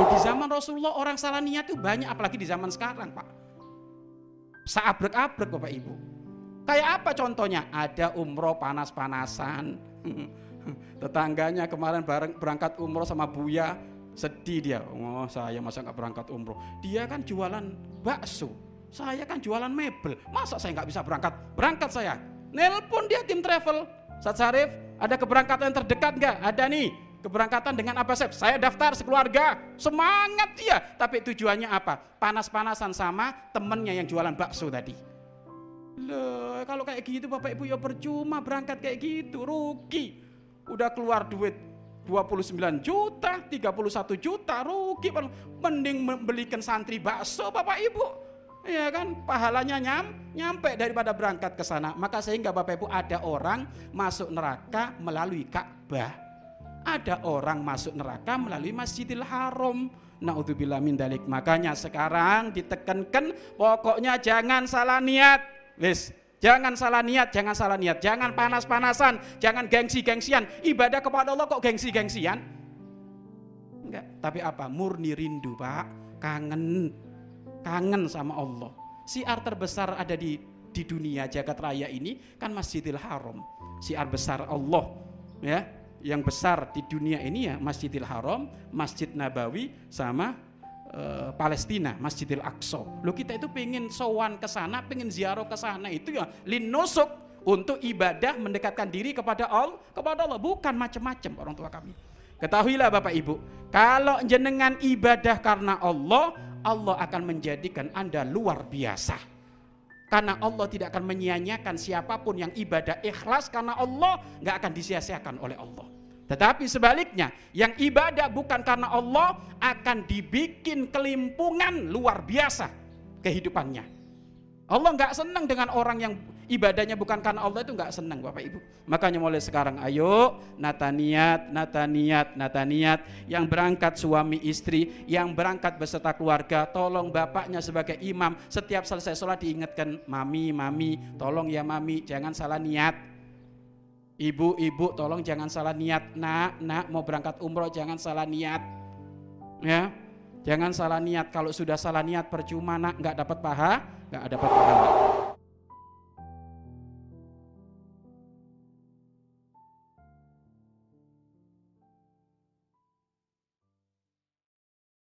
Loh, di zaman Rasulullah orang salah niat itu banyak, apalagi di zaman sekarang, Pak. Seabrek-abrek Bapak Ibu. Kayak apa contohnya? Ada umroh panas-panasan. Tetangganya kemarin bareng berangkat umroh sama Buya, sedih dia. Oh, saya masa nggak berangkat umroh. Dia kan jualan bakso. Saya kan jualan mebel. Masa saya nggak bisa berangkat? Berangkat saya. Nelpon dia tim travel. Sat Sarif, ada keberangkatan terdekat nggak? Ada nih. Keberangkatan dengan apa Sep? Saya daftar sekeluarga. Semangat dia. Tapi tujuannya apa? Panas-panasan sama temennya yang jualan bakso tadi. Loh, kalau kayak gitu Bapak Ibu ya percuma berangkat kayak gitu, rugi. Udah keluar duit 29 juta, 31 juta, rugi. Mending membelikan santri bakso Bapak Ibu. Ya kan, pahalanya nyam, nyampe daripada berangkat ke sana. Maka sehingga Bapak Ibu ada orang masuk neraka melalui Ka'bah ada orang masuk neraka melalui Masjidil Haram. Naudzubillah min dalik. Makanya sekarang ditekankan pokoknya jangan salah niat. Wis, jangan salah niat, jangan salah niat, jangan panas-panasan, jangan gengsi-gengsian. Ibadah kepada Allah kok gengsi-gengsian? Enggak, tapi apa? Murni rindu, Pak. Kangen. Kangen sama Allah. Siar terbesar ada di di dunia jagat raya ini kan Masjidil Haram. Siar besar Allah, ya yang besar di dunia ini ya Masjidil Haram, Masjid Nabawi sama e, Palestina, Masjidil Aqsa. Lo kita itu pengen sowan ke sana, pengen ziarah ke sana itu ya linusuk untuk ibadah mendekatkan diri kepada Allah, kepada Allah bukan macam-macam orang tua kami. Ketahuilah Bapak Ibu, kalau jenengan ibadah karena Allah, Allah akan menjadikan Anda luar biasa. Karena Allah tidak akan menyia-nyiakan siapa pun yang ibadah ikhlas karena Allah nggak akan disia-siakan oleh Allah. Tetapi sebaliknya, yang ibadah bukan karena Allah akan dibikin kelimpungan luar biasa kehidupannya. Allah nggak senang dengan orang yang ibadahnya bukan karena Allah itu nggak senang Bapak Ibu. Makanya mulai sekarang ayo nata niat, nata niat, nata niat yang berangkat suami istri, yang berangkat beserta keluarga, tolong bapaknya sebagai imam setiap selesai sholat diingatkan mami, mami, tolong ya mami jangan salah niat. Ibu, ibu tolong jangan salah niat, nak, nak mau berangkat umroh jangan salah niat. Ya, jangan salah niat. Kalau sudah salah niat percuma nak, nggak dapat paha, nggak dapat pahala.